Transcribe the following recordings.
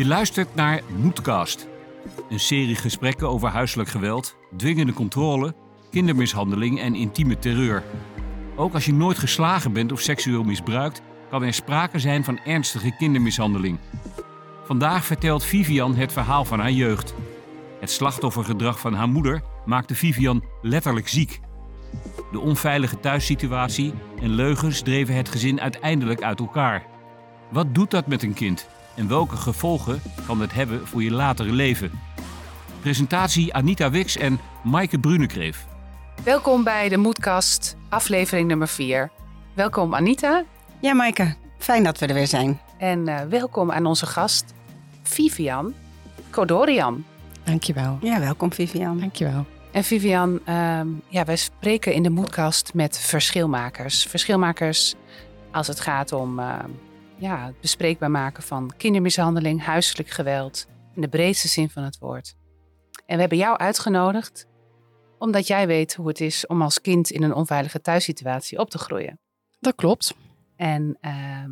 Je luistert naar Moedcast. Een serie gesprekken over huiselijk geweld, dwingende controle, kindermishandeling en intieme terreur. Ook als je nooit geslagen bent of seksueel misbruikt, kan er sprake zijn van ernstige kindermishandeling. Vandaag vertelt Vivian het verhaal van haar jeugd. Het slachtoffergedrag van haar moeder maakte Vivian letterlijk ziek. De onveilige thuissituatie en leugens dreven het gezin uiteindelijk uit elkaar. Wat doet dat met een kind en welke gevolgen kan het hebben voor je latere leven? Presentatie Anita Wix en Maaike Brunekreef. Welkom bij de Moedkast, aflevering nummer 4. Welkom Anita Ja, Maaike. Fijn dat we er weer zijn. en eh, welkom aan onze gast Vivian Kodorian. Dankjewel. Ja, welkom Vivian. Dankjewel. En Vivian, ehm, ja, wij spreken in de Moedkast met verschilmakers. Verschilmakers als het gaat om ehm, ja, het bespreekbaar maken van kindermishandeling, huiselijk geweld, in de breedste zin van het woord. En we hebben jou uitgenodigd omdat jij weet hoe het is om als kind in een onveilige thuissituatie op te groeien. Dat klopt. En ehm,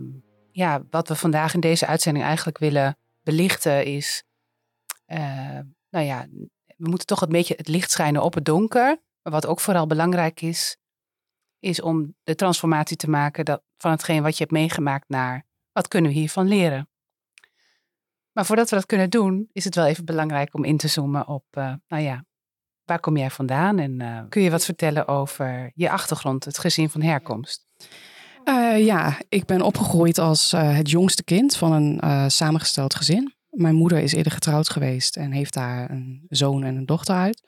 ja, wat we vandaag in deze uitzending eigenlijk willen belichten is, eh, nou ja, we moeten toch een beetje het licht schijnen op het donker. Maar wat ook vooral belangrijk is, is om de transformatie te maken dat, van hetgeen wat je hebt meegemaakt naar wat kunnen we hiervan leren. Maar voordat we dat kunnen doen, is het wel even belangrijk om in te zoomen op, eh, nou ja, waar kom jij vandaan? En eh, kun je wat vertellen over je achtergrond, het gezin van herkomst? Eh, ja, ik ben opgegroeid als het jongste kind van een samengesteld gezin. Mijn moeder is eerder getrouwd geweest en heeft daar een zoon en een dochter uit.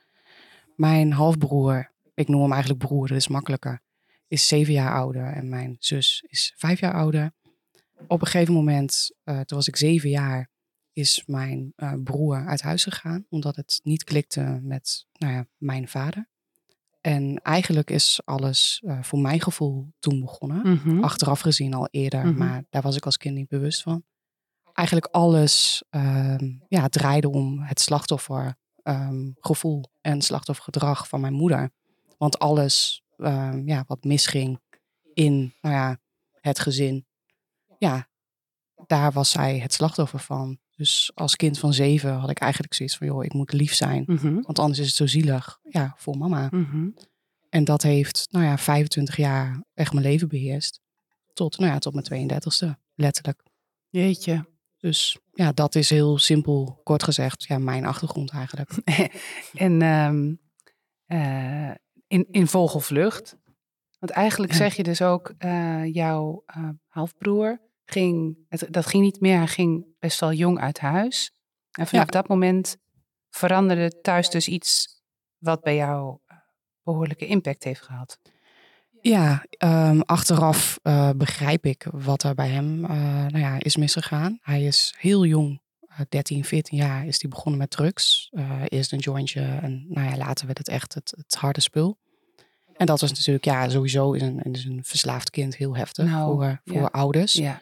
Mijn halfbroer, ik noem hem eigenlijk broer, dat is makkelijker, is zeven jaar ouder en mijn zus is vijf jaar ouder. Op een gegeven moment, eh, toen was ik zeven jaar, is mijn eh, broer uit huis gegaan, omdat het niet klikte met nou ja, mijn vader. En eigenlijk is alles eh, voor mijn gevoel toen begonnen. Mhm. Achteraf gezien al eerder, Mhm. maar daar was ik als kind niet bewust van. Eigenlijk alles ehm, ja, draaide om het slachtoffergevoel en slachtoffergedrag van mijn moeder. Want alles ehm, ja, wat misging in nou ja, het gezin, ja, daar was zij het slachtoffer van. Dus als kind van zeven had ik eigenlijk zoiets van, joh, ik moet lief zijn. Mhm. Want anders is het zo zielig ja, voor mama. Mhm. En dat heeft, nou ja, 25 jaar echt mijn leven beheerst. Tot, nou ja, tot mijn 32e, letterlijk. Jeetje. Dus ja, dat is heel simpel, kort gezegd, ja, mijn achtergrond eigenlijk. En ehm, eh, in, in vogelvlucht. Want eigenlijk zeg je dus ook, eh, jouw eh, halfbroer ging, het, dat ging niet meer, hij ging best wel jong uit huis. En vanaf Ja. dat moment veranderde thuis dus iets wat bij jou eh, behoorlijke impact heeft gehad. Ja, ehm, achteraf eh, begrijp ik wat er bij hem eh, nou ja, is misgegaan. Hij is heel jong, eh, 13, 14 jaar, is hij begonnen met drugs. Eerst een jointje en nou ja, later werd het echt het, het harde spul. En dat was natuurlijk ja, sowieso in een, in een verslaafd kind heel heftig Nou, voor, voor ja. ouders. Ja.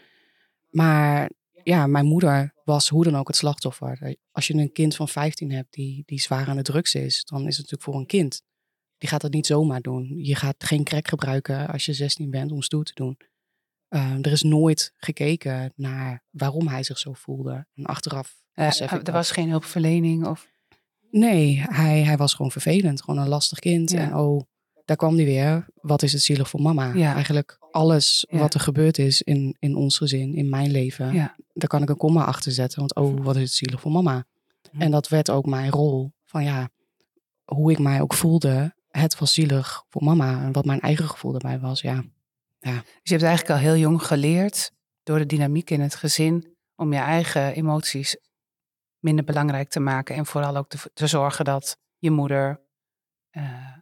Maar ja, mijn moeder was hoe dan ook het slachtoffer. Als je een kind van 15 hebt die, die zwaar aan de drugs is, dan is het natuurlijk voor een kind. Die gaat dat niet zomaar doen. Je gaat geen crack gebruiken als je 16 bent om stoer te doen. Eh, er is nooit gekeken naar waarom hij zich zo voelde. En achteraf Eh, ik er dat. was geen hulpverlening of... Nee, hij, hij was gewoon vervelend. Gewoon een lastig kind. Ja. En oh, daar kwam hij weer. Wat is het zielig voor mama? Ja. Eigenlijk alles Ja. wat er gebeurd is in, in ons gezin, in mijn leven. Ja. Daar kan ik een komma achter zetten. Want oh, wat is het zielig voor mama? Hm. En dat werd ook mijn rol. Van ja, hoe ik mij ook voelde. Het was zielig voor mama. En wat mijn eigen gevoel daarbij was, ja. Dus je hebt eigenlijk al heel jong geleerd, door de dynamiek in het gezin, om je eigen emoties minder belangrijk te maken. En vooral ook te, te zorgen dat je moeder eh,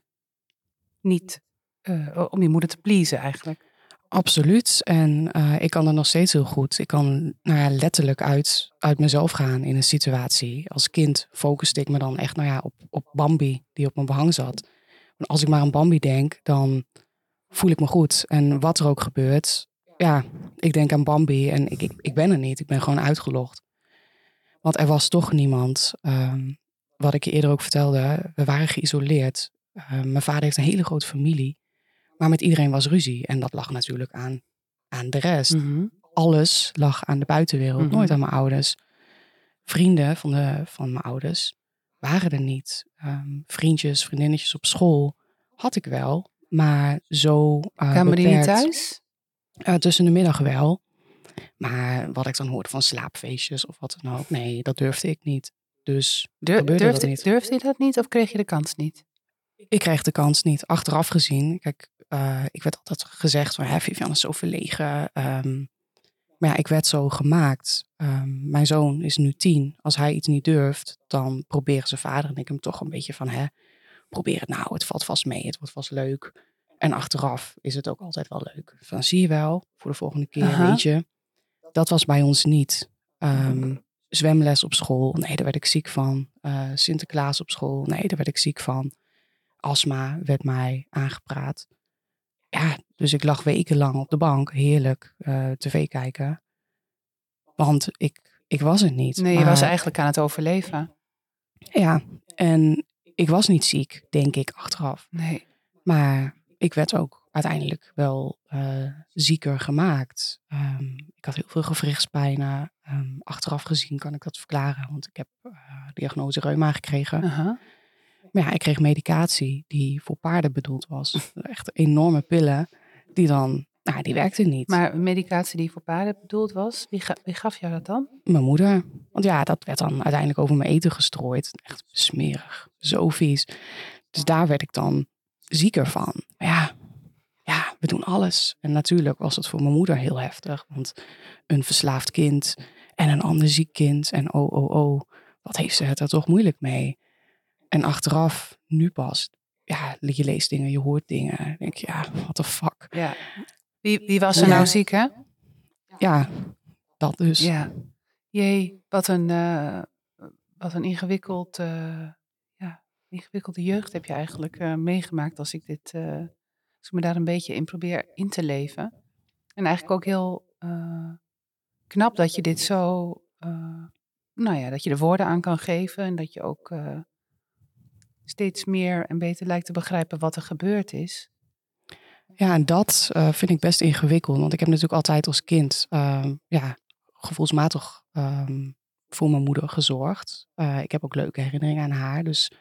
niet, eh, om je moeder te pleasen eigenlijk. Absoluut. En eh, ik kan er nog steeds heel goed. Ik kan nou ja, letterlijk uit, uit mezelf gaan in een situatie. Als kind focuste ik me dan echt nou ja, op, op Bambi die op mijn behang zat. Want als ik maar aan Bambi denk, dan voel ik me goed. En wat er ook gebeurt, ja, ik denk aan Bambi en ik, ik, ik ben er niet. Ik ben gewoon uitgelogd. Want er was toch niemand. ehm, wat ik je eerder ook vertelde, we waren geïsoleerd. Eh, mijn vader heeft een hele grote familie. Maar met iedereen was ruzie. En dat lag natuurlijk aan, aan de rest. Mhm. Alles lag aan de buitenwereld, Mhm. nooit aan mijn ouders. vrienden van, de, van mijn ouders waren er niet. Ehm, vriendjes, vriendinnetjes op school had ik wel. Maar zo uh, Kwamen die niet thuis? Uh, tussen de middag wel. Maar wat ik dan hoorde van slaapfeestjes of wat dan ook. Nee, dat durfde ik niet. Dus Dur durfde, dat niet. durfde je dat niet of kreeg je de kans niet? Ik kreeg de kans niet. Achteraf gezien, kijk, uh, ik werd altijd gezegd van, ja, Vivian is zo verlegen. Um, maar ja, ik werd zo gemaakt. Um, mijn zoon is nu tien. Als hij iets niet durft, dan proberen zijn vader en ik hem toch een beetje van, hè, probeer het nou, het valt vast mee, het wordt vast leuk. En achteraf is het ook altijd wel leuk. Van zie je wel, voor de volgende keer, Aha. weet je. Dat was bij ons niet. Um, zwemles op school, nee, daar werd ik ziek van. Uh, Sinterklaas op school, nee, daar werd ik ziek van. Astma werd mij aangepraat. Ja, dus ik lag wekenlang op de bank, heerlijk uh, tv kijken. Want ik, ik was het niet. Nee, je maar, was eigenlijk aan het overleven. Ja, en ik was niet ziek, denk ik, achteraf. Nee. Maar ik werd ook uiteindelijk wel uh, zieker gemaakt. Um, ik had heel veel gewrichtspijnen. Um, achteraf gezien kan ik dat verklaren, want ik heb uh, diagnose reuma gekregen. Uh -huh. Maar ja, ik kreeg medicatie die voor paarden bedoeld was. Echt enorme pillen die dan, nou, die werkte niet. Maar medicatie die voor paarden bedoeld was, wie, ga, wie gaf jou dat dan? Mijn moeder. Want ja, dat werd dan uiteindelijk over mijn eten gestrooid. Echt smerig. Zo vies. Dus daar werd ik dan zieker van. Maar ja, ja, we doen alles. En natuurlijk was het voor mijn moeder heel heftig. Want een verslaafd kind en een ander ziek kind. En oh, oh, oh. Wat heeft ze het er toch moeilijk mee? En achteraf, nu pas, ja, je leest dingen, je hoort dingen. Dan denk je, ja, what the fuck. Ja. Wie, wie was er ja. nou ziek, hè? Ja, dat dus. Ja. Jee, wat een, uh, wat een ingewikkeld, uh, ja, ingewikkelde jeugd heb je eigenlijk uh, meegemaakt als ik dit, uh, als ik me daar een beetje in probeer in te leven. En eigenlijk ook heel uh, knap dat je dit zo, uh, nou ja, dat je er woorden aan kan geven en dat je ook uh, steeds meer en beter lijkt te begrijpen wat er gebeurd is. Ja, en dat uh, vind ik best ingewikkeld. Want ik heb natuurlijk altijd als kind uh, ja, gevoelsmatig um, voor mijn moeder gezorgd. Uh, ik heb ook leuke herinneringen aan haar. Dus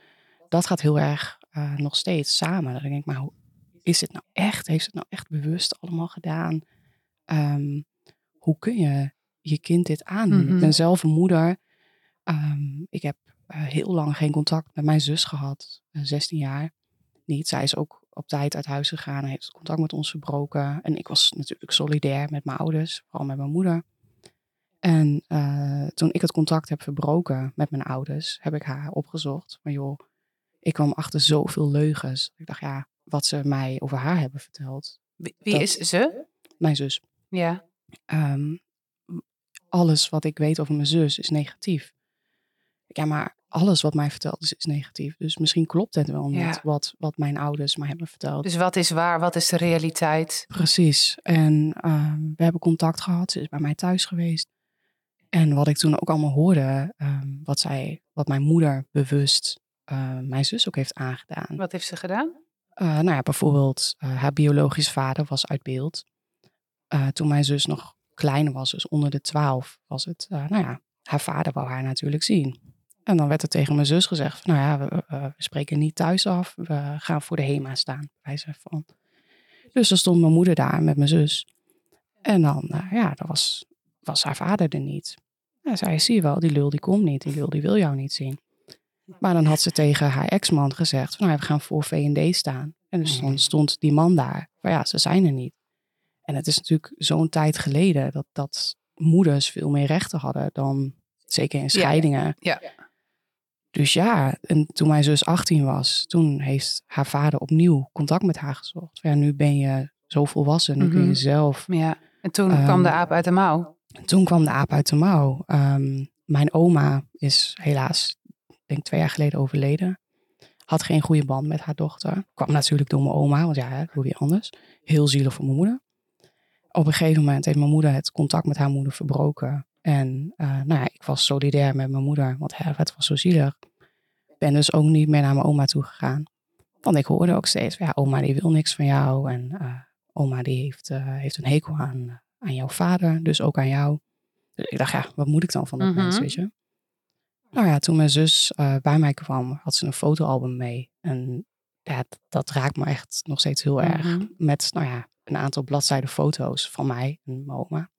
dat gaat heel erg uh, nog steeds samen. Dan denk ik, maar hoe is het nou echt? Heeft het nou echt bewust allemaal gedaan? Um, hoe kun je je kind dit aandoen? Mm -hmm. Ik ben zelf een moeder. Um, ik heb heel lang geen contact met mijn zus gehad. Uh, 16 jaar niet. Zij is ook op tijd uit huis gegaan en heeft contact met ons verbroken. En ik was natuurlijk solidair met mijn ouders, vooral met mijn moeder. En uh, toen ik het contact heb verbroken met mijn ouders, heb ik haar opgezocht. Maar joh, ik kwam achter zoveel leugens. Ik dacht, ja, wat ze mij over haar hebben verteld. Wie, wie is ze? Mijn zus. Ja. Um, alles wat ik weet over mijn zus is negatief. Ja, maar alles wat mij verteld is, is negatief. Dus misschien klopt het wel niet wat, wat mijn ouders mij hebben verteld. Dus wat is waar, wat is de realiteit? Precies. En ehm, we hebben contact gehad. Ze is bij mij thuis geweest. En wat ik toen ook allemaal hoorde, ehm, wat, zij, wat mijn moeder bewust eh, mijn zus ook heeft aangedaan. Wat heeft ze gedaan? Uh, nou ja, bijvoorbeeld uh, haar biologisch vader was uit beeld. Uh, toen mijn zus nog kleiner was, dus onder de twaalf, was het, nou ja, haar vader wou haar natuurlijk zien. En dan werd er tegen mijn zus gezegd, van, nou ja, we, we, spreken niet thuis af, we gaan voor de HEMA staan. Wijze van. Dus dan stond mijn moeder daar met mijn zus. En dan, uh, ja, dan was, was haar vader er niet. En zei, zie je wel, die lul die komt niet, die lul die wil jou niet zien. Maar dan had ze tegen haar ex-man gezegd, van, nou, we gaan voor V&D staan. En dus dan stond die man daar, maar ja, ze zijn er niet. En het is natuurlijk zo'n tijd geleden dat, dat moeders veel meer rechten hadden dan zeker in scheidingen. Ja. ja. Dus ja, en toen mijn zus 18 was, toen heeft haar vader opnieuw contact met haar gezocht. Ja, nu ben je zo volwassen, nu mm -hmm. kun je zelf. Ja, en toen um, kwam de aap uit de mouw. Toen kwam de aap uit de mouw. Um, mijn oma is helaas, denk twee jaar geleden overleden. Had geen goede band met haar dochter. Kwam natuurlijk door mijn oma, want ja, hoe weer anders. Heel zielig voor mijn moeder op een gegeven moment heeft mijn moeder het contact met haar moeder verbroken. En uh, nou ja, ik was solidair met mijn moeder, want hè, het was zo zielig. Ben dus ook niet meer naar mijn oma toe gegaan. Want ik hoorde ook steeds, ja, oma die wil niks van jou. En uh, oma die heeft, uh, heeft een hekel aan, aan jouw vader, dus ook aan jou. Dus ik dacht, ja, wat moet ik dan van dat Mhm. mm -hmm. mens, weet je? Nou ja, toen mijn zus eh, bij mij kwam, had ze een fotoalbum mee. En ja, dat, dat raakt me echt nog steeds heel erg. Mhm. Met, nou ja, een aantal bladzijden foto's van mij en mijn oma.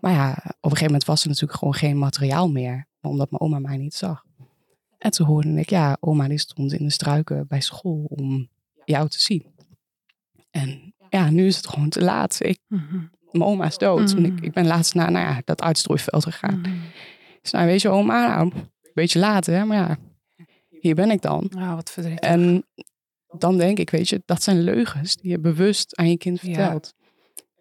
Maar ja, op een gegeven moment was er natuurlijk gewoon geen materiaal meer. Omdat mijn oma mij niet zag. En toen hoorde ik, ja, oma die stond in de struiken bij school om jou te zien. En ja, nu is het gewoon te laat. Ik, Mhm. mijn oma is dood. En ik, Mhm. ik ben laatst naar nou ja, dat uitstrooiveld gegaan. Mhm. Ik zei, nou, weet je oma, nou, een beetje laat hè, maar ja, hier ben ik dan. Ah, wat verdrietig. En dan denk ik, weet je, dat zijn leugens die je bewust aan je kind Ja. vertelt.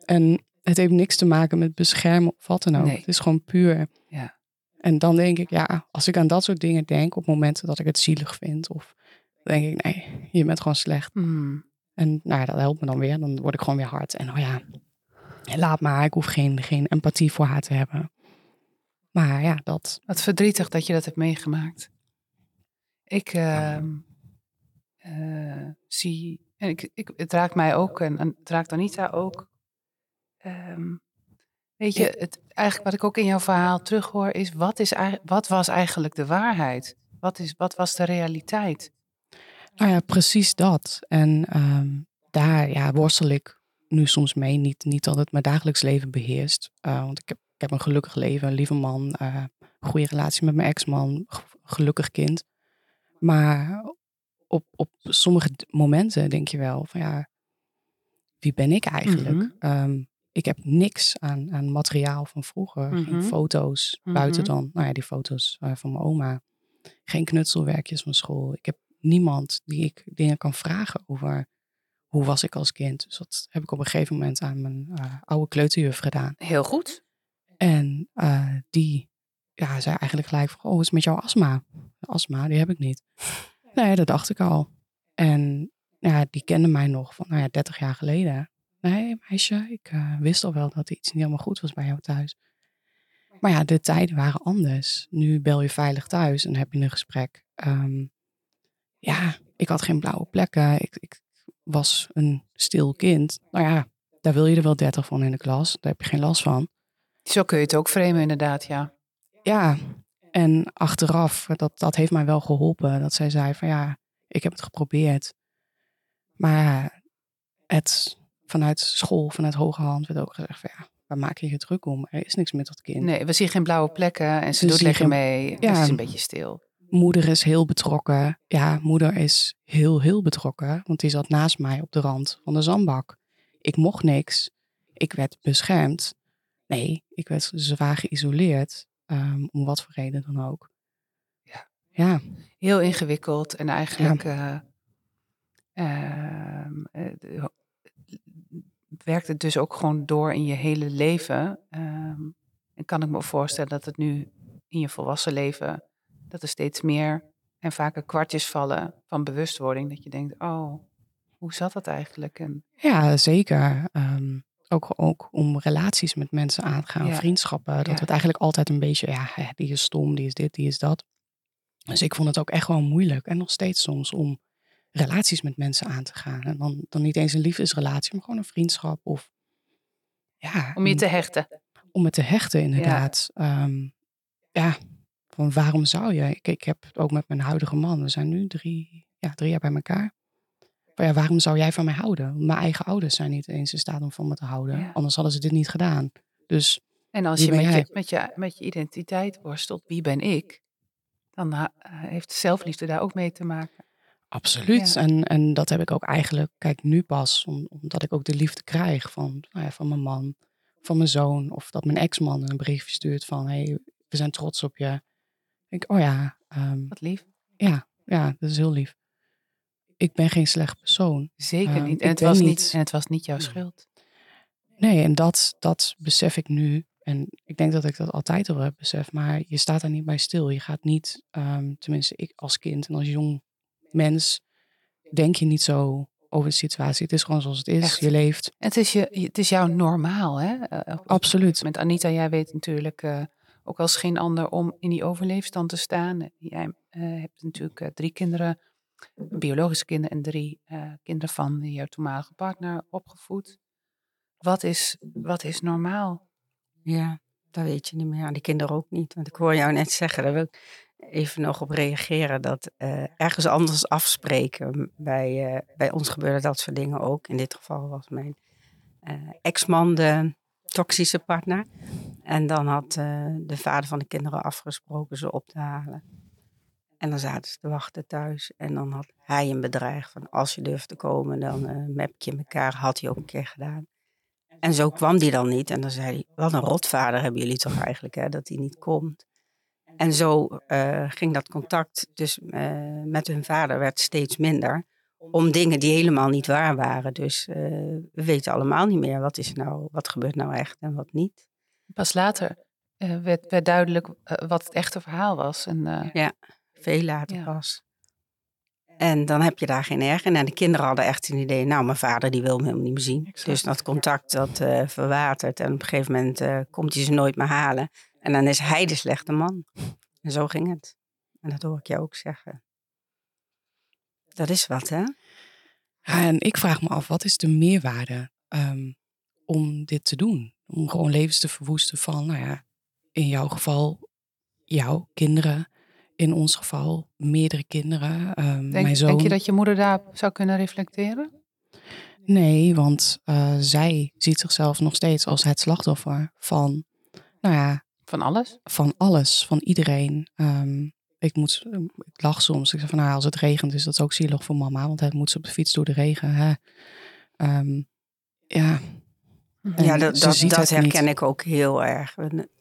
En het heeft niks te maken met beschermen of wat dan ook. Nee. Het is gewoon puur. Ja. En dan denk ik, ja, als ik aan dat soort dingen denk op momenten dat ik het zielig vind, of denk ik, nee, je bent gewoon slecht. Mhm. En nou ja, dat helpt me dan weer. Dan word ik gewoon weer hard. En oh ja, laat maar, ik hoef geen, geen empathie voor haar te hebben. Maar ja, dat. Wat verdrietig dat je dat hebt meegemaakt. Ik ehm, eh, zie, en ik, ik, het raakt mij ook en, en het raakt Anita ook. Ehm, weet je, het, eigenlijk wat ik ook in jouw verhaal terughoor is, wat, is, wat was eigenlijk de waarheid? Wat, is, wat was de realiteit? Nou ja, precies dat. En ehm, daar ja, worstel ik nu soms mee. Niet, niet dat het mijn dagelijks leven beheerst. Eh, want ik heb, ik heb een gelukkig leven, een lieve man, eh goede relatie met mijn ex-man, gelukkig kind. Maar op, op sommige momenten denk je wel van ja, wie ben ik eigenlijk? Ehm, ik heb niks aan, aan materiaal van vroeger. Geen Mhm. foto's, buiten Mhm. dan, nou ja, die foto's eh, van mijn oma. Geen knutselwerkjes van school. Ik heb niemand die ik dingen kan vragen over hoe was ik als kind. Dus dat heb ik op een gegeven moment aan mijn eh, oude kleuterjuf gedaan. Heel goed. En eh, die ja, zei eigenlijk gelijk van, oh, wat is met jouw astma? Astma, die heb ik niet. Nee, dat dacht ik al. En ja, die kende mij nog van, nou ja, 30 jaar geleden. Nee, meisje, ik eh, wist al wel dat er iets niet helemaal goed was bij jou thuis. Maar ja, de tijden waren anders. Nu bel je veilig thuis en heb je een gesprek. Ehm, ja, ik had geen blauwe plekken. Ik, ik was een stil kind. Nou ja, daar wil je er wel 30 van in de klas. Daar heb je geen last van. Zo kun je het ook framen inderdaad, ja. Ja, en achteraf, dat, dat heeft mij wel geholpen. Dat zij zei van ja, ik heb het geprobeerd. Maar het vanuit school, vanuit hoge hand, werd ook gezegd van ja, waar maak je je druk om? Er is niks met dat kind. Nee, we zien geen blauwe plekken en ze We doet geen- mee. Ja. Ze is een beetje stil. Moeder is heel betrokken. Ja, moeder is heel, heel betrokken. Want die zat naast mij op de rand van de zandbak. Ik mocht niks. Ik werd beschermd. Nee, ik werd zwaar geïsoleerd. ehm, om wat voor reden dan ook. Ja. Ja, Heel ingewikkeld en eigenlijk eh, ehm, eh, werkt het dus ook gewoon door in je hele leven. Ehm, en kan ik me voorstellen dat het nu in je volwassen leven, dat er steeds meer en vaker kwartjes vallen van bewustwording. Dat je denkt, oh, hoe zat dat eigenlijk? En Ja, zeker. Ehm, ook, ook om relaties met mensen aan te gaan, Ja. vriendschappen. Dat Ja. we het eigenlijk altijd een beetje, ja, die is stom, die is dit, die is dat. Dus ik vond het ook echt gewoon moeilijk. En nog steeds soms om relaties met mensen aan te gaan. En dan, dan niet eens een liefdesrelatie, maar gewoon een vriendschap. Of ja, om je te hechten. om me te hechten, inderdaad. Ja, ja van waarom zou je? Ik, ik heb het ook met mijn huidige man. We zijn nu drie, ja, drie jaar bij elkaar. Maar ja, waarom zou jij van mij houden? Mijn eigen ouders zijn niet eens in staat om van me te houden. Ja. Anders hadden ze dit niet gedaan. Dus En als je met, je met, je met je identiteit worstelt, wie ben ik? Dan ha- heeft zelfliefde daar ook mee te maken. Absoluut. Ja. En, en dat heb ik ook eigenlijk, kijk, nu pas. om- omdat ik ook de liefde krijg van, nou ja, van mijn man, van mijn zoon. Of dat mijn ex-man een briefje stuurt van, hey, we zijn trots op je. Ik, oh ja, ehm, Wat lief. ja, ja, dat is heel lief. Ik ben geen slecht persoon. Zeker Ehm, niet. En het, was niet. niet- en het was niet jouw schuld. Nee, en dat, dat besef ik nu. En ik denk dat ik dat altijd al heb besef. Maar je staat daar niet bij stil. Je gaat niet, ehm, tenminste ik als kind en als jong mens, denk je niet zo over de situatie. Het is gewoon zoals het is. Echt. Je leeft. Het is, je, het is jouw normaal, hè? Eh, op- Absoluut. Met Anita, jij weet natuurlijk eh, ook als geen ander om in die overleefstand te staan. Jij eh, hebt natuurlijk eh, drie kinderen, biologische kinderen en drie eh, kinderen van jouw toenmalige partner opgevoed. Wat is, wat is normaal? Ja. Dat weet je niet meer. Die kinderen ook niet. Want ik hoor jou net zeggen, daar wil ik even nog op reageren. Dat eh, ergens anders afspreken. Bij, eh, bij ons gebeurde dat soort dingen ook. In dit geval was mijn eh, ex-man de toxische partner. En dan had de vader van de kinderen afgesproken ze op te halen. En dan zaten ze te wachten thuis. En dan had hij een bedreig van als je durft te komen, dan map je elkaar. Had hij ook een keer gedaan. En zo kwam die dan niet. En dan zei hij, wat een rotvader hebben jullie toch eigenlijk, hè, dat hij niet komt. En zo eh, ging dat contact dus eh, met hun vader werd steeds minder. Om dingen die helemaal niet waar waren. Dus eh, we weten allemaal niet meer wat, is nou, wat gebeurt nou echt en wat niet. Pas later werd, werd duidelijk wat het echte verhaal was. En, eh, Veel later Ja. pas. En dan heb je daar geen erg in. En de kinderen hadden echt een idee. Nou, mijn vader die wil me helemaal niet meer zien. Exact. Dus dat contact dat verwatert. En op een gegeven moment komt hij ze nooit meer halen. En dan is hij de slechte man. En zo ging het. En dat hoor ik jou ook zeggen. Dat is wat, hè? Ja, en ik vraag me af, wat is de meerwaarde ehm, om dit te doen? Om gewoon levens te verwoesten van, nou ja, in jouw geval jouw kinderen. In ons geval meerdere kinderen. Ehm, denk, mijn zoon. denk je dat je moeder daar zou kunnen reflecteren? Nee, want eh, zij ziet zichzelf nog steeds als het slachtoffer van, nou ja, Van alles? van alles, van iedereen. Ehm, ik, moet, ik lach soms. Ik zeg van, nou, als het regent is dat ook zielig voor mama, want hij moet ze op de fiets door de regen. Hè? Ehm, ja. En ja, dat, dat, niet. herken ik ook heel erg.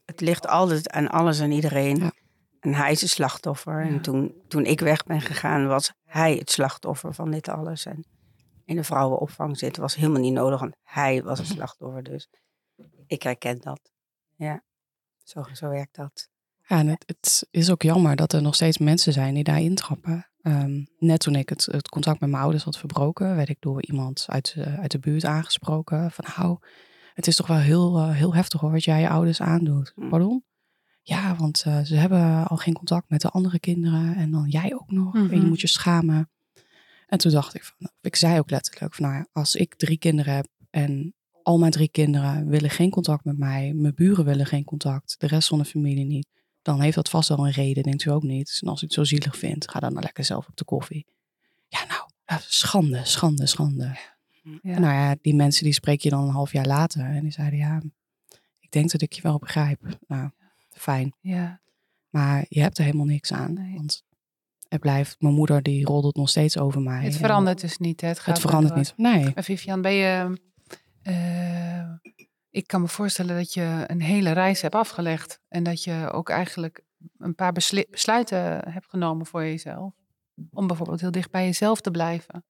Het ligt altijd aan alles en iedereen. Ja. En hij is het slachtoffer. Ja. En toen, toen ik weg ben gegaan, was hij het slachtoffer van dit alles. En in de vrouwenopvang zitten was helemaal niet nodig, want hij was het slachtoffer. Dus ik herken dat. Ja, zo, zo werkt dat. Ja, en het, het is ook jammer dat er nog steeds mensen zijn die daar intrappen. Ehm, net toen ik het, het contact met mijn ouders had verbroken, werd ik door iemand uit, eh, uit de buurt aangesproken. Van nou, het is toch wel heel, eh, heel heftig hoor, wat jij je ouders aandoet. Hm. Pardon? Ja, want eh, ze hebben al geen contact met de andere kinderen en dan jij ook nog. En je Mhm. moet je schamen. En toen dacht ik van, ik zei ook letterlijk van nou ja, als ik drie kinderen heb en al mijn drie kinderen willen geen contact met mij, mijn buren willen geen contact, de rest van de familie niet, dan heeft dat vast wel een reden, denkt u ook niet. Dus als u het zo zielig vindt, ga dan maar lekker zelf op de koffie. Ja, nou, schande, schande, schande. Ja. En nou ja, die mensen die spreek je dan een half jaar later en die zeiden ja, ik denk dat ik je wel begrijp. Nou, fijn. ja. Maar je hebt er helemaal niks aan. Nee. Want er blijft, mijn moeder die roddelt nog steeds over mij. Het En verandert dus niet. Hè? Het, gaat Het verandert niet. Nee. En Vivian, ben je... eh, ik kan me voorstellen dat je een hele reis hebt afgelegd. En dat je ook eigenlijk een paar besluiten hebt genomen voor jezelf. Om bijvoorbeeld heel dicht bij jezelf te blijven.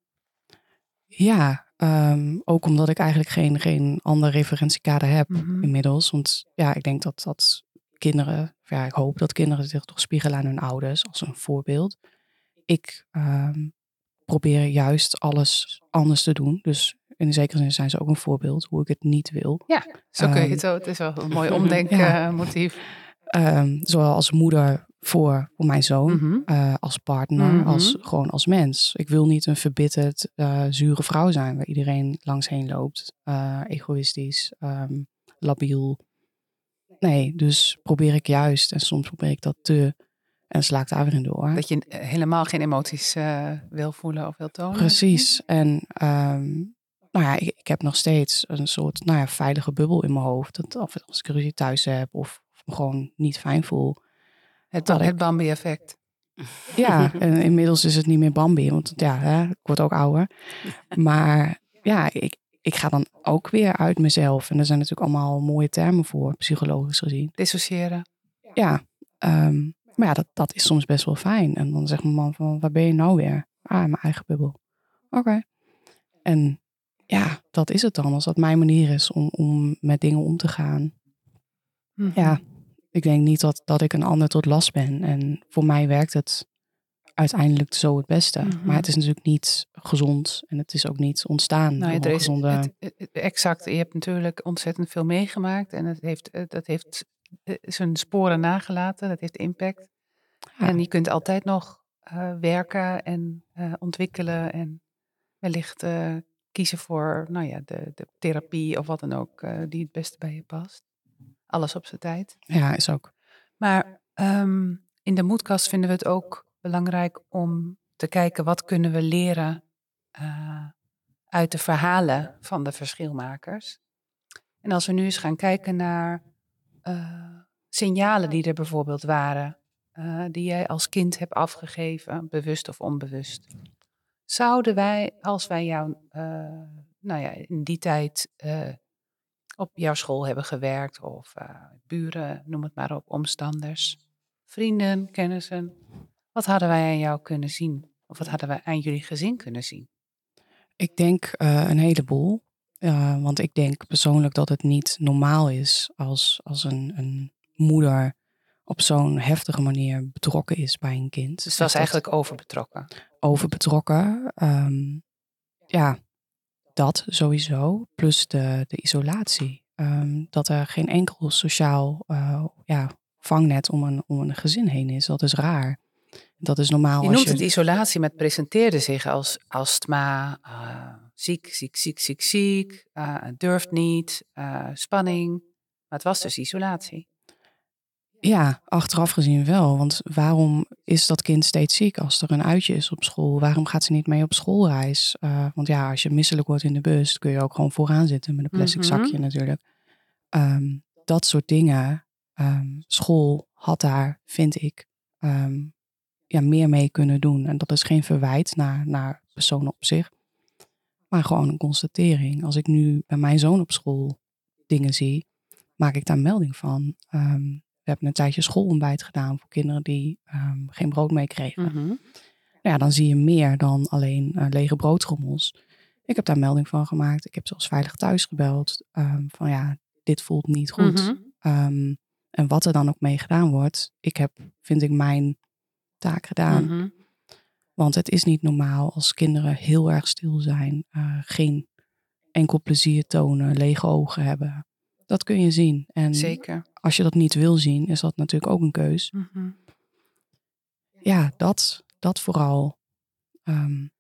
Ja, ehm, ook omdat ik eigenlijk geen, geen ander referentiekader heb Mhm. inmiddels. Want ja, ik denk dat, dat kinderen, ja, ik hoop dat kinderen zich toch spiegelen aan hun ouders als een voorbeeld. Ik ehm, probeer juist alles anders te doen. Dus in zekere zin zijn ze ook een voorbeeld hoe ik het niet wil. Zo kun je Ehm, het zo. Het is wel een mooi ja. omdenkmotief. Ehm, zowel als moeder voor, voor mijn zoon, Mhm. eh, als partner, Mhm. als gewoon als mens. Ik wil niet een verbitterd, eh, zure vrouw zijn waar iedereen langs heen loopt. Eh, egoïstisch, ehm, labiel. Nee, dus probeer ik juist, en soms probeer ik dat te, en sla ik daar weer in door. Dat je helemaal geen emoties wil voelen of wil tonen. Precies. En ehm, nou ja, ik, ik heb nog steeds een soort nou ja, veilige bubbel in mijn hoofd. Dat of als ik ruzie thuis heb of me gewoon niet fijn voel. Het, Dat het Bambi-effect. Ja, en inmiddels is het niet meer Bambi, want ja, hè, ik word ook ouder. Maar ja, ik, ik ga dan ook weer uit mezelf. En er zijn natuurlijk allemaal mooie termen voor, psychologisch gezien. Dissociëren. Ja, ehm, maar ja, dat, dat is soms best wel fijn. En dan zegt mijn man van, waar ben je nou weer? Ah, in mijn eigen bubbel. Oké. En ja, dat is het dan. Als dat mijn manier is om, om met dingen om te gaan. Mhm. Ja, ik denk niet dat, dat ik een ander tot last ben. En voor mij werkt het uiteindelijk zo het beste. Mhm. Maar het is natuurlijk niet gezond. En het is ook niet ontstaan Nou ja, er is, gezonde... het, het- het- exact. Je hebt natuurlijk ontzettend veel meegemaakt. En het heeft, dat heeft eh, zijn sporen nagelaten. Dat heeft impact. Ja. En je kunt altijd nog eh, werken en eh, ontwikkelen. En wellicht kiezen voor nou ja, de, de therapie of wat dan ook. eh, die het beste bij je past. alles op zijn tijd. Ja, is ook. Maar ehm, in de moedkast vinden we het ook belangrijk om te kijken wat kunnen we leren uh, uit de verhalen van de verschilmakers. En als we nu eens gaan kijken naar uh, signalen die er bijvoorbeeld waren, uh, die jij als kind hebt afgegeven, bewust of onbewust. Zouden wij, als wij jou, nou ja, in die tijd op jouw school hebben gewerkt, of buren, noem het maar op, omstanders, vrienden, kennissen, wat hadden wij aan jou kunnen zien? Of wat hadden wij aan jullie gezin kunnen zien? Ik denk een heleboel. Uh, want ik denk persoonlijk dat het niet normaal is als, als een, een moeder op zo'n heftige manier betrokken is bij een kind. Dus het was eigenlijk overbetrokken? Overbetrokken. Um, ja, dat sowieso. Plus de, de isolatie. Um, dat er geen enkel sociaal uh, ja, vangnet om een, om een gezin heen is. Dat is raar. Dat is normaal. Je noemt je... het isolatie, maar het presenteerde zich als astma, uh, ziek, ziek, ziek, ziek, ziek, uh, durft niet, spanning. Maar het was dus isolatie. Ja, achteraf gezien wel. Want waarom is dat kind steeds ziek als er een uitje is op school? Waarom gaat ze niet mee op schoolreis? want ja, als je misselijk wordt in de bus, kun je ook gewoon vooraan zitten met een plastic mm -hmm. zakje natuurlijk. Um, dat soort dingen. Um, school had daar, vind ik, um, ja, meer mee kunnen doen. En dat is geen verwijt naar, naar personen op zich, maar gewoon een constatering. Als ik nu bij mijn zoon op school dingen zie, maak ik daar melding van. Um, we hebben een tijdje schoolontbijt gedaan voor kinderen die um, geen brood meekregen. Mm -hmm. Ja, dan zie je meer dan alleen uh, lege broodtrommels. Ik heb daar melding van gemaakt. Ik heb zelfs veilig thuis gebeld. Um, van ja, dit voelt niet goed. Mm -hmm. en wat er dan ook mee gedaan wordt. Ik heb, vind ik, mijn taak gedaan. Mm -hmm. Want het is niet normaal als kinderen heel erg stil zijn, uh, geen enkel plezier tonen, lege ogen hebben. Dat kun je zien. En Zeker. als je dat niet wil zien, is dat natuurlijk ook een keus. Mm -hmm. Ja, dat, dat vooral. Um,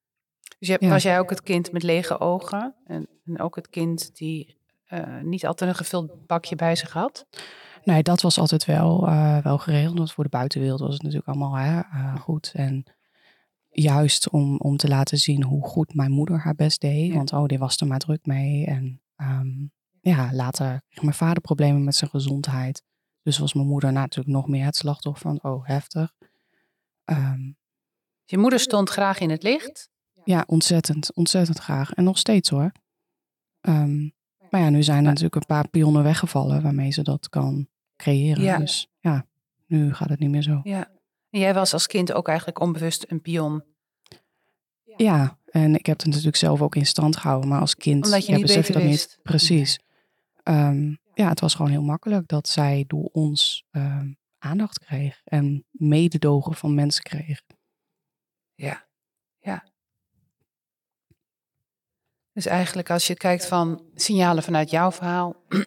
dus je, ja. was jij ook het kind met lege ogen? En, en ook het kind die uh, niet altijd een gevuld bakje bij zich had? Nee, dat was altijd wel, uh, wel geregeld. Want voor de buitenwereld was het natuurlijk allemaal hè, uh, goed. En juist om, om te laten zien hoe goed mijn moeder haar best deed. Ja. Want oh, die was er maar druk mee. En um, ja, later kreeg mijn vader problemen met zijn gezondheid. Dus was mijn moeder natuurlijk nog meer het slachtoffer van, oh, heftig. Um, Je moeder stond graag in het licht? Ja, ontzettend, ontzettend graag. En nog steeds hoor. Um, maar ja, nu zijn er natuurlijk een paar pionnen weggevallen waarmee ze dat kan creëren. Ja. Dus ja, nu gaat het niet meer zo. Ja. En jij was als kind ook eigenlijk onbewust een pion. Ja, en ik heb het natuurlijk zelf ook in stand gehouden. Maar als kind Omdat je ja, niet besef je dat wist. niet. Precies. Um, ja, het was gewoon heel makkelijk dat zij door ons um, aandacht kreeg. En mededogen van mensen kreeg. Ja, ja. Dus eigenlijk als je kijkt van signalen vanuit jouw verhaal, uh,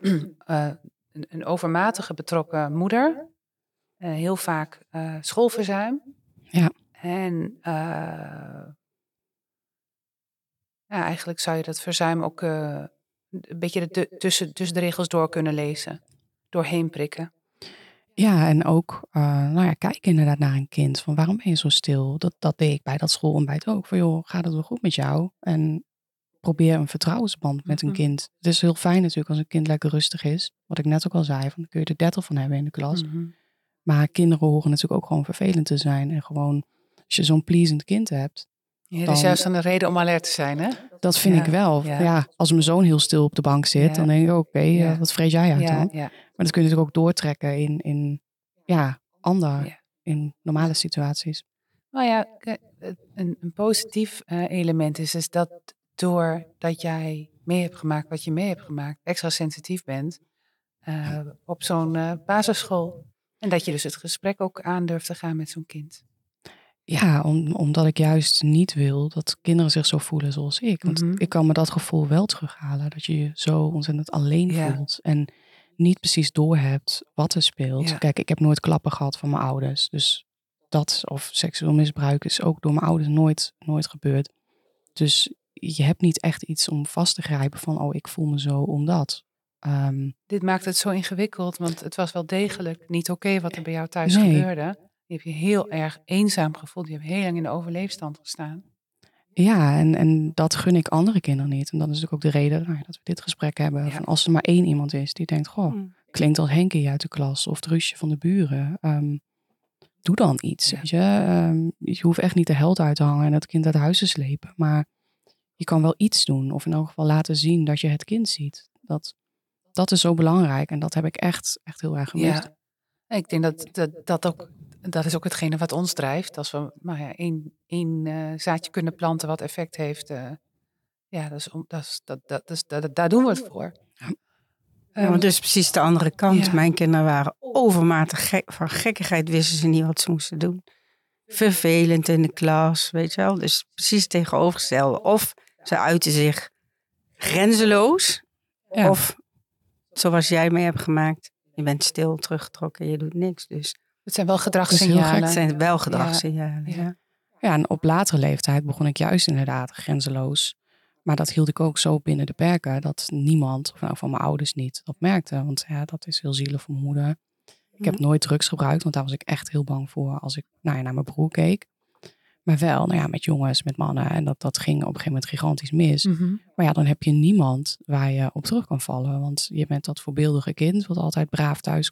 een, een, overmatige betrokken moeder, uh, heel vaak uh, schoolverzuim. Ja. En ja, eigenlijk zou je dat verzuim ook een beetje de, tussen, tussen de regels door kunnen lezen, doorheen prikken. Ja, en ook nou ja, kijk inderdaad naar een kind. Van waarom ben je zo stil? Dat, dat deed ik bij dat schoolontbijt ook. Van joh, gaat het wel goed met jou? En probeer een vertrouwensband met een kind. Het is heel fijn natuurlijk als een kind lekker rustig is. Wat ik net ook al zei, van, dan kun je er 30 van hebben in de klas. Mhm. Maar kinderen horen natuurlijk ook gewoon vervelend te zijn. En gewoon, als je zo'n pleasend kind hebt. Ja, dat is juist een reden om alert te zijn, hè? Dat vind Ja, ik wel. ja. Ja. als mijn zoon heel stil op de bank zit, dan denk ik oké, eh, wat vrees jij uit dan? Maar dat kun je natuurlijk ook doortrekken in, in ja, ander, in normale situaties. Nou ja, k- een, een positief eh, element is, is dat doordat jij mee hebt gemaakt wat je mee hebt gemaakt, extra sensitief bent eh, op zo'n eh, basisschool. En dat je dus het gesprek ook aan durft te gaan met zo'n kind. Ja, om, omdat ik juist niet wil dat kinderen zich zo voelen zoals ik. Want Mhm. ik kan me dat gevoel wel terughalen. Dat je je zo ontzettend alleen Ja. voelt. En niet precies doorhebt wat er speelt. Ja. Kijk, ik heb nooit klappen gehad van mijn ouders. Dus dat of seksueel misbruik is ook door mijn ouders nooit, nooit gebeurd. Dus je hebt niet echt iets om vast te grijpen van, oh, ik voel me zo omdat. Ehm, Dit maakt het zo ingewikkeld, want het was wel degelijk niet oké wat er bij jou thuis Nee. gebeurde. Je hebt je heel erg eenzaam gevoeld. Je hebt heel lang in de overleefstand gestaan. ja, en, en dat gun ik andere kinderen niet. En dat is natuurlijk ook de reden nou dat we dit gesprek hebben. Ja. Van als er maar één iemand is die denkt, goh, Mm. klinkt als Henkie uit de klas of het Rusje van de buren. Ehm, doe dan iets. Ja. Weet je? Ehm, je hoeft echt niet de held uit te hangen en het kind uit huis te slepen. Maar je kan wel iets doen. Of in elk geval laten zien dat je het kind ziet. Dat, dat is zo belangrijk. En dat heb ik echt, echt heel erg gemist. Ja, ik denk dat dat, dat ook, dat is ook hetgene wat ons drijft. Als we maar ja, één, één eh, zaadje kunnen planten wat effect heeft. eh, ja, dat is, om- dat is, dat, dat is, dat, daar doen we het voor. Ja. Ja, want dus precies de andere kant. Ja. Mijn kinderen waren overmatig gek. Van gekkigheid wisten ze niet wat ze moesten doen. Vervelend in de klas, weet je wel. Dus precies tegenovergestelde. Of ze uiten zich grenzeloos. Ja. Of zoals jij mee hebt gemaakt. Je bent stil, teruggetrokken, je doet niks. Dus Het zijn wel gedragssignalen. het zijn wel gedragssignalen. Ja. Ja. Ja, en op latere leeftijd begon ik juist inderdaad grenzeloos. Maar dat hield ik ook zo binnen de perken dat niemand, of nou van mijn ouders niet, dat merkte. Want ja, dat is heel zielig voor mijn moeder. Ik heb nooit drugs gebruikt, want daar was ik echt heel bang voor als ik nou ja, naar mijn broer keek. Maar wel, nou ja, met jongens, met mannen. En dat, dat ging op een gegeven moment gigantisch mis. Mhm. Maar ja, dan heb je niemand waar je op terug kan vallen. Want je bent dat voorbeeldige kind wat altijd braaf thuis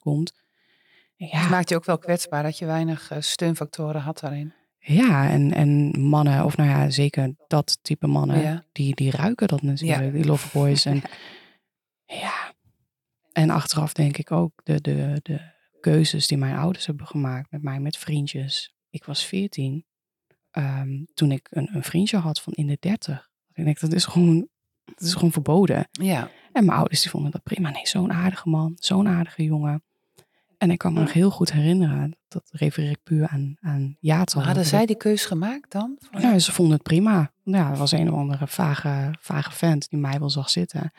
Het Ja, maakt je ook wel kwetsbaar dat je weinig eh, steunfactoren had daarin. Ja, en, en mannen, of nou ja, zeker dat type mannen, Ja. die, die ruiken dat natuurlijk, die loverboys. En ja, en achteraf denk ik ook de, de, de keuzes die mijn ouders hebben gemaakt met mij, met vriendjes. Ik was veertien, ehm, toen ik een, een vriendje had van in de dertig. Ik denk, dat is gewoon, dat is gewoon verboden. Ja, En mijn ouders die vonden dat prima. Nee, zo'n aardige man, zo'n aardige jongen. En ik kan me nog heel goed herinneren, dat refereer ik puur aan, aan jaartallen. hadden zij die keus gemaakt dan? Ja, ze vonden het prima. Ja, er was een of andere vage, vage vent die mij wel zag zitten.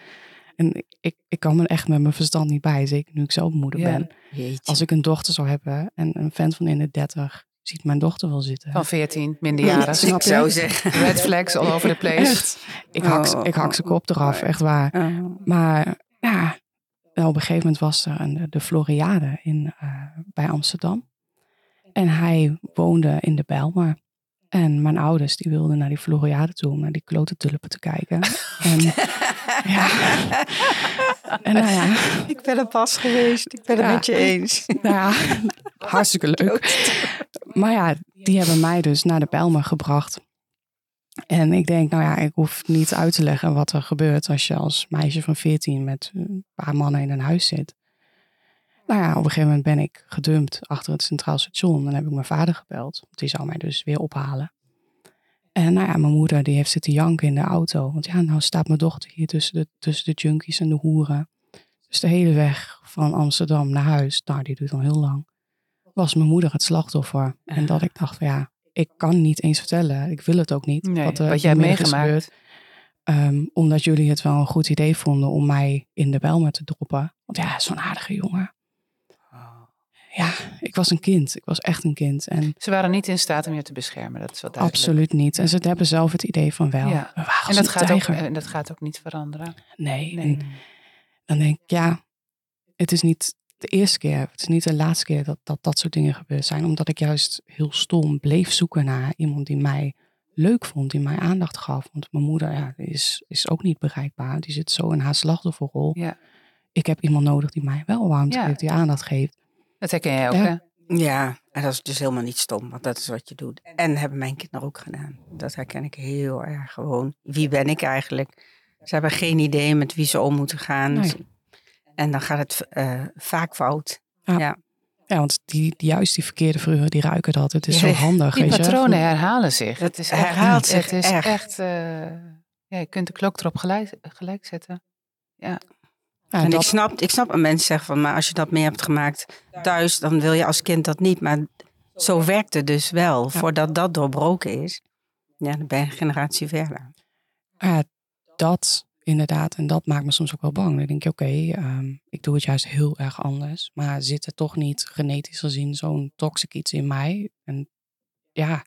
En ik, ik, kan me echt met mijn verstand niet bij, zeker nu ik zelf moeder Ja. ben. Jeetje. Als ik een dochter zou hebben en een vent van in de dertig ziet mijn dochter wel zitten. Van 14, minderjarig. Snap ik zou zeggen. Red flags all over the place. Echt. Ik hak, Oh, ik hak zijn kop eraf, oh. echt waar. Oh. Maar ja, op een gegeven moment was er een, de Floriade in, eh, bij Amsterdam. En hij woonde in de Bijlmer. En mijn ouders die wilden naar die Floriade toe om naar die klote tulpen te kijken. En ja, en nou ja, Ik ben er pas geweest. Ik ben het Ja. met je eens. nou ja, hartstikke leuk. Maar ja, die hebben mij dus naar de Bijlmer gebracht. En ik denk, nou ja, ik hoef niet uit te leggen wat er gebeurt als je als meisje van 14 met een paar mannen in een huis zit. Nou ja, op een gegeven moment ben ik gedumpt achter het Centraal Station. Dan heb ik mijn vader gebeld. Want die zou mij dus weer ophalen. En nou ja, mijn moeder die heeft zitten janken in de auto. Want ja, nou staat mijn dochter hier tussen de, tussen de junkies en de hoeren. Dus de hele weg van Amsterdam naar huis, nou die duurt al heel lang, was mijn moeder het slachtoffer. En dat ik dacht van ja, ik kan niet eens vertellen. Ik wil het ook niet. Nee, wat, er wat jij hebt meegemaakt. Ehm, omdat jullie het wel een goed idee vonden om mij in de Bijlmer te droppen. Want ja, zo'n aardige jongen. Ja, ik was een kind. Ik was echt een kind. En Ze waren niet in staat om je te beschermen, dat is wel duidelijk. absoluut niet. En ze hebben zelf het idee van wel. Ja. We waren als En dat, gaat ook, en dat gaat ook niet veranderen. Nee. Nee. En dan denk ik, ja, het is niet de eerste keer, het is niet de laatste keer dat dat, dat soort dingen gebeurd zijn. Omdat ik juist heel stom bleef zoeken naar iemand die mij leuk vond, die mij aandacht gaf. Want mijn moeder ja, is, is ook niet bereikbaar. Die zit zo in haar slachtofferrol. Ja, Ik heb iemand nodig die mij wel warmte Ja. geeft, die aandacht geeft. dat herken jij ook, Ja. hè? Ja, en dat is dus helemaal niet stom, want dat is wat je doet. En hebben mijn kinderen ook gedaan. Dat herken ik heel erg gewoon. Wie ben ik eigenlijk? Ze hebben geen idee met wie ze om moeten gaan. Nee. En dan gaat het eh, vaak fout. Ja. Ja. Ja, want die, die, juist die verkeerde vruchten, die ruiken dat. Het is zo handig, Die weet je. patronen herhalen zich. Het is echt, herhaalt zich Het is echt. echt, eh, ja, je kunt de klok erop gelijk, gelijk zetten. Ja, en ik dat, snap, ik snap een mens zeggen van, maar als je dat mee hebt gemaakt thuis, dan wil je als kind dat niet. Maar zo werkt het dus wel. Voordat dat doorbroken is, ja, dan ben je een generatie verder. ja, dat inderdaad, en dat maakt me soms ook wel bang. Dan denk je, oké, ehm, ik doe het juist heel erg anders. Maar zit er toch niet genetisch gezien zo'n toxic iets in mij? En ja,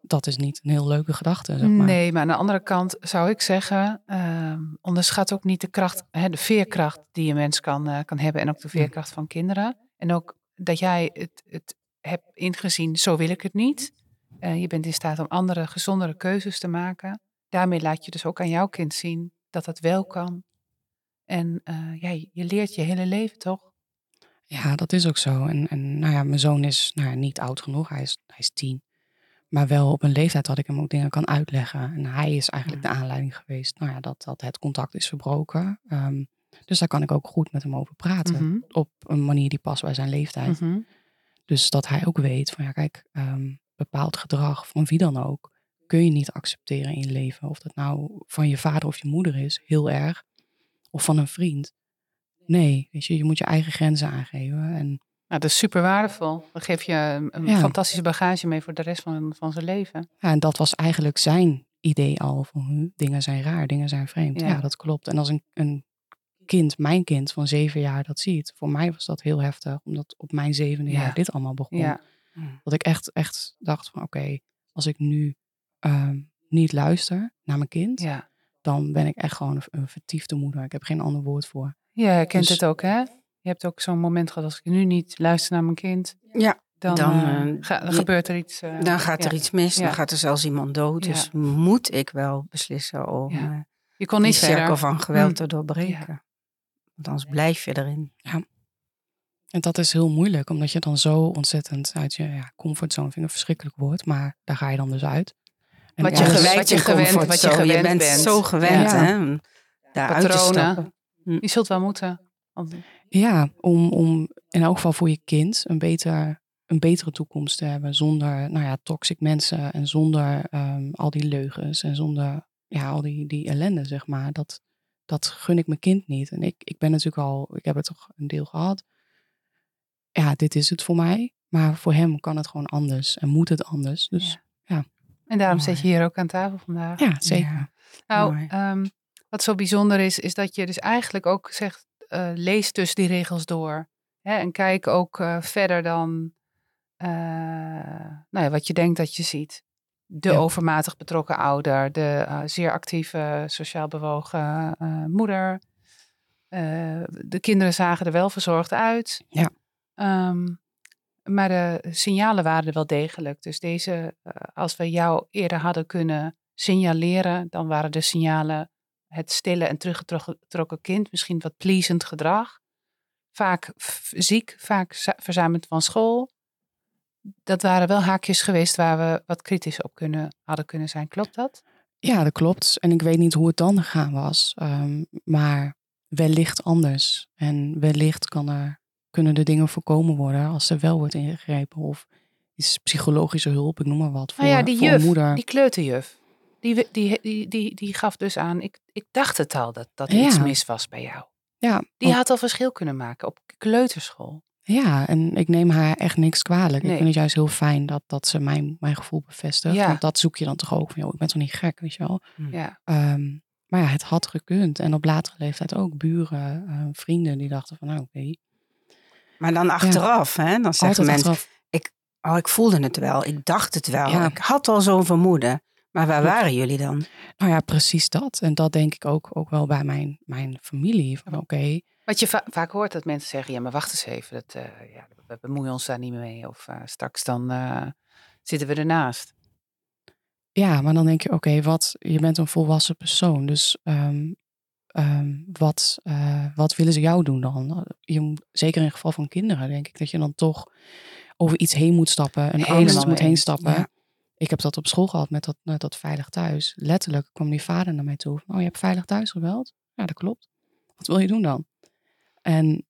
dat is niet een heel leuke gedachte. Zeg maar. Nee, maar aan de andere kant zou ik zeggen, ehm, onderschat ook niet de kracht, hè, de veerkracht die een mens kan, eh, kan hebben en ook de veerkracht van kinderen. En ook dat jij het, het hebt ingezien, zo wil ik het niet. Eh, je bent in staat om andere, gezondere keuzes te maken. Daarmee laat je dus ook aan jouw kind zien dat dat wel kan. En eh, ja, je leert je hele leven toch? Ja, dat is ook zo. En, en nou ja, mijn zoon is nou ja, niet oud genoeg, hij is, hij is tien. Maar wel op een leeftijd dat ik hem ook dingen kan uitleggen. En hij is eigenlijk de aanleiding geweest nou ja, dat, dat het contact is verbroken. Ehm, dus daar kan ik ook goed met hem over praten. Mhm. Op een manier die past bij zijn leeftijd. Mhm. Dus dat hij ook weet van ja, kijk, ehm, bepaald gedrag van wie dan ook kun je niet accepteren in je leven. Of dat nou van je vader of je moeder is, heel erg. Of van een vriend. Nee, weet je, je moet je eigen grenzen aangeven. En Nou, dat is super waardevol. Dan geef je een, Ja. fantastische bagage mee voor de rest van, van zijn leven. Ja, en dat was eigenlijk zijn idee al van hm, dingen zijn raar, dingen zijn vreemd. Ja. Ja, dat klopt. En als een, een kind, mijn kind van zeven jaar dat ziet, voor mij was dat heel heftig, omdat op mijn zevende Ja. jaar dit allemaal begon. Ja, Dat ik echt, echt dacht van oké, als ik nu ehm, niet luister naar mijn kind, ja. dan ben ik echt gewoon een, een vertiefde moeder. Ik heb geen ander woord voor. Je herkent Dus- het ook, hè? Je hebt ook zo'n moment gehad, als ik nu niet luister naar mijn kind, Ja, dan, Dan, eh, eh, ga- dan je- gebeurt er iets. eh, dan gaat er ja. iets mis. Ja. Dan gaat er zelfs iemand dood. Ja. Dus moet ik wel beslissen om Ja. Je kon die niet cirkel verder. van geweld Hm. te doorbreken. Want anders blijf je erin. En dat is heel moeilijk, omdat je dan zo ontzettend uit je ja, comfortzone, vind ik een verschrikkelijk woord, maar daar ga je dan dus uit. En Wat je gewend- wat je gewend- wat je gewend bent bent. zo gewend, Ja. hè? te Patronen. stappen. Je zult wel moeten. Want- Ja, om, om in elk geval voor je kind een, beter, een betere toekomst te hebben. Zonder nou ja, toxic mensen en zonder ehm, al die leugens en zonder ja, al die, die ellende, zeg maar. Dat, dat gun ik mijn kind niet. En ik, ik ben natuurlijk al, ik heb het toch een deel gehad. Ja, dit is het voor mij. Maar voor hem kan het gewoon anders en moet het anders. Dus En daarom Mooi. zit je hier ook aan tafel vandaag. ja, zeker. Ja. Nou, ehm, wat zo bijzonder is, is dat je dus eigenlijk ook zegt, eh, lees dus die regels door. Hè, en kijk ook eh, verder dan eh, nou ja, wat je denkt dat je ziet. De Ja. overmatig betrokken ouder, de zeer actieve, sociaal bewogen moeder. De kinderen zagen er wel verzorgd uit. Ja. Ehm, maar de signalen waren er wel degelijk. Dus deze, eh, als we jou eerder hadden kunnen signaleren, dan waren de signalen het stille en teruggetrokken kind, misschien wat pleasend gedrag, vaak ziek, vaak za- verzuimend van school. Dat waren wel haakjes geweest waar we wat kritisch op kunnen, hadden kunnen zijn. Klopt dat? Ja, dat klopt. En ik weet niet hoe het dan gegaan was. ehm, maar wellicht anders. En wellicht kan er, kunnen de dingen voorkomen worden als er wel wordt ingegrepen. Of is psychologische hulp, ik noem maar wat. Voor, nou ja, die voor juf, een moeder. die kleuterjuf, die, die, die, die, die gaf dus aan, ik, ik dacht het al dat, dat er Ja. iets mis was bij jou. ja, Die want- had al verschil kunnen maken op kleuterschool. ja, en ik neem haar echt niks kwalijk. Nee. Ik vind het juist heel fijn dat, dat ze mijn, mijn gevoel bevestigt. Ja. Want dat zoek je dan toch ook. Van, joh, ik ben toch niet gek, weet je wel. Ja, Ehm, maar ja, het had gekund. En op latere leeftijd ook buren, eh, vrienden die dachten van, nou oké. Maar dan achteraf, hè? Dan zeggen Altijd mensen, achteraf. oh, ik voelde het wel. Ik dacht het wel. Ja. Ik had al zo'n vermoeden. Maar waar waren jullie dan? Nou ja, precies dat. En dat denk ik ook, ook wel bij mijn, mijn familie. Van oké, Wat je va- vaak hoort dat mensen zeggen, ja, maar wacht eens even, dat, eh, ja, we bemoeien ons daar niet meer mee. Of eh, straks dan eh, zitten we ernaast. Ja, maar dan denk je, oké, wat, je bent een volwassen persoon. Dus ehm, ehm, wat, eh, wat willen ze jou doen dan? Je, moet- zeker in het geval van kinderen, denk ik dat je dan toch over iets heen moet stappen. Een Helemaal angst moet heen stappen. ja. Ik heb dat op school gehad met dat, met dat veilig thuis. Letterlijk kwam die vader naar mij toe. Oh, je hebt veilig thuis gebeld? Ja, dat klopt. Wat wil je doen dan? En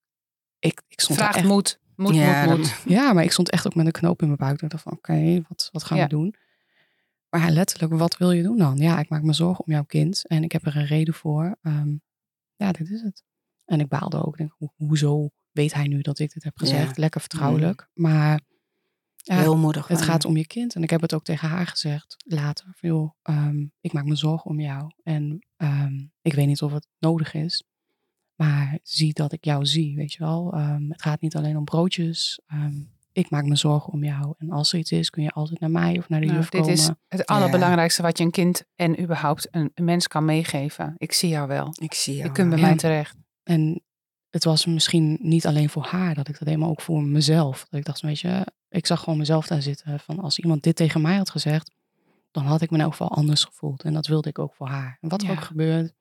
ik, ik stond daar Vraagt echt... moed, moed, Ja, moed. Ja, maar ik stond echt ook met een knoop in mijn buik. Ik dacht van, oké, wat, wat gaan Ja. we doen? Maar letterlijk, wat wil je doen dan? Ja, ik maak me zorgen om jouw kind en ik heb er een reden voor. Ehm, ja, dit is het. En ik baalde ook. Denk, ho- hoezo weet hij nu dat ik dit heb gezegd? Lekker vertrouwelijk. Maar ja, Heel moedig. het gaat om je kind. En ik heb het ook tegen haar gezegd later. Van, joh, ehm, ik maak me zorgen om jou. En ehm, ik weet niet of het nodig is. Maar zie dat ik jou zie, weet je wel. Het gaat niet alleen om broodjes. Ik maak me zorgen om jou. En als er iets is, kun je altijd naar mij of naar de Nou, juf dit komen. is het allerbelangrijkste wat je een kind en überhaupt een, een mens kan meegeven. Ik zie jou wel. Ik zie jou. Je kunt bij mij terecht. En het was misschien niet alleen voor haar dat ik dat deed, maar ook voor mezelf. Dat ik dacht, weet je, ik zag gewoon mezelf daar zitten. Van als iemand dit tegen mij had gezegd, dan had ik me in elk geval anders gevoeld. En dat wilde ik ook voor haar. En wat er Ja. ook gebeurt,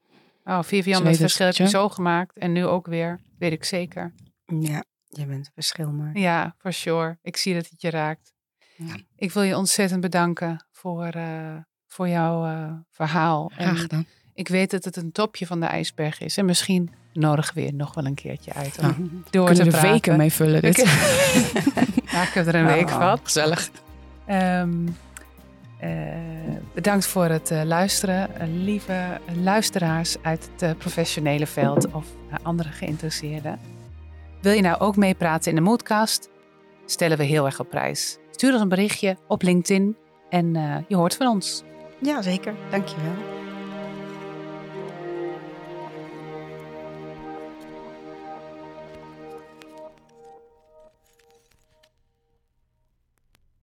Oh, Vivian, dat verschil heb je zo gemaakt. En nu ook weer, weet ik zeker. Ja, je bent een verschil maar. Ja, for sure. Ik zie dat het je raakt. Ja. Ik wil je ontzettend bedanken voor, eh, voor jouw eh, verhaal. graag En gedaan. ik weet dat het een topje van de ijsberg is. En misschien nodigen we je nog wel een keertje uit om Ja. door Kunnen te er praten. weken mee vullen dit. ja, ik heb er een week Oh. van. Gezellig. Ehm, eh, bedankt voor het luisteren. Lieve luisteraars uit het professionele veld of andere geïnteresseerden. Wil je nou ook meepraten in de Moodcast? Stellen we heel erg op prijs. Stuur ons een berichtje op LinkedIn en eh, je hoort van ons. Ja, zeker. Dankjewel.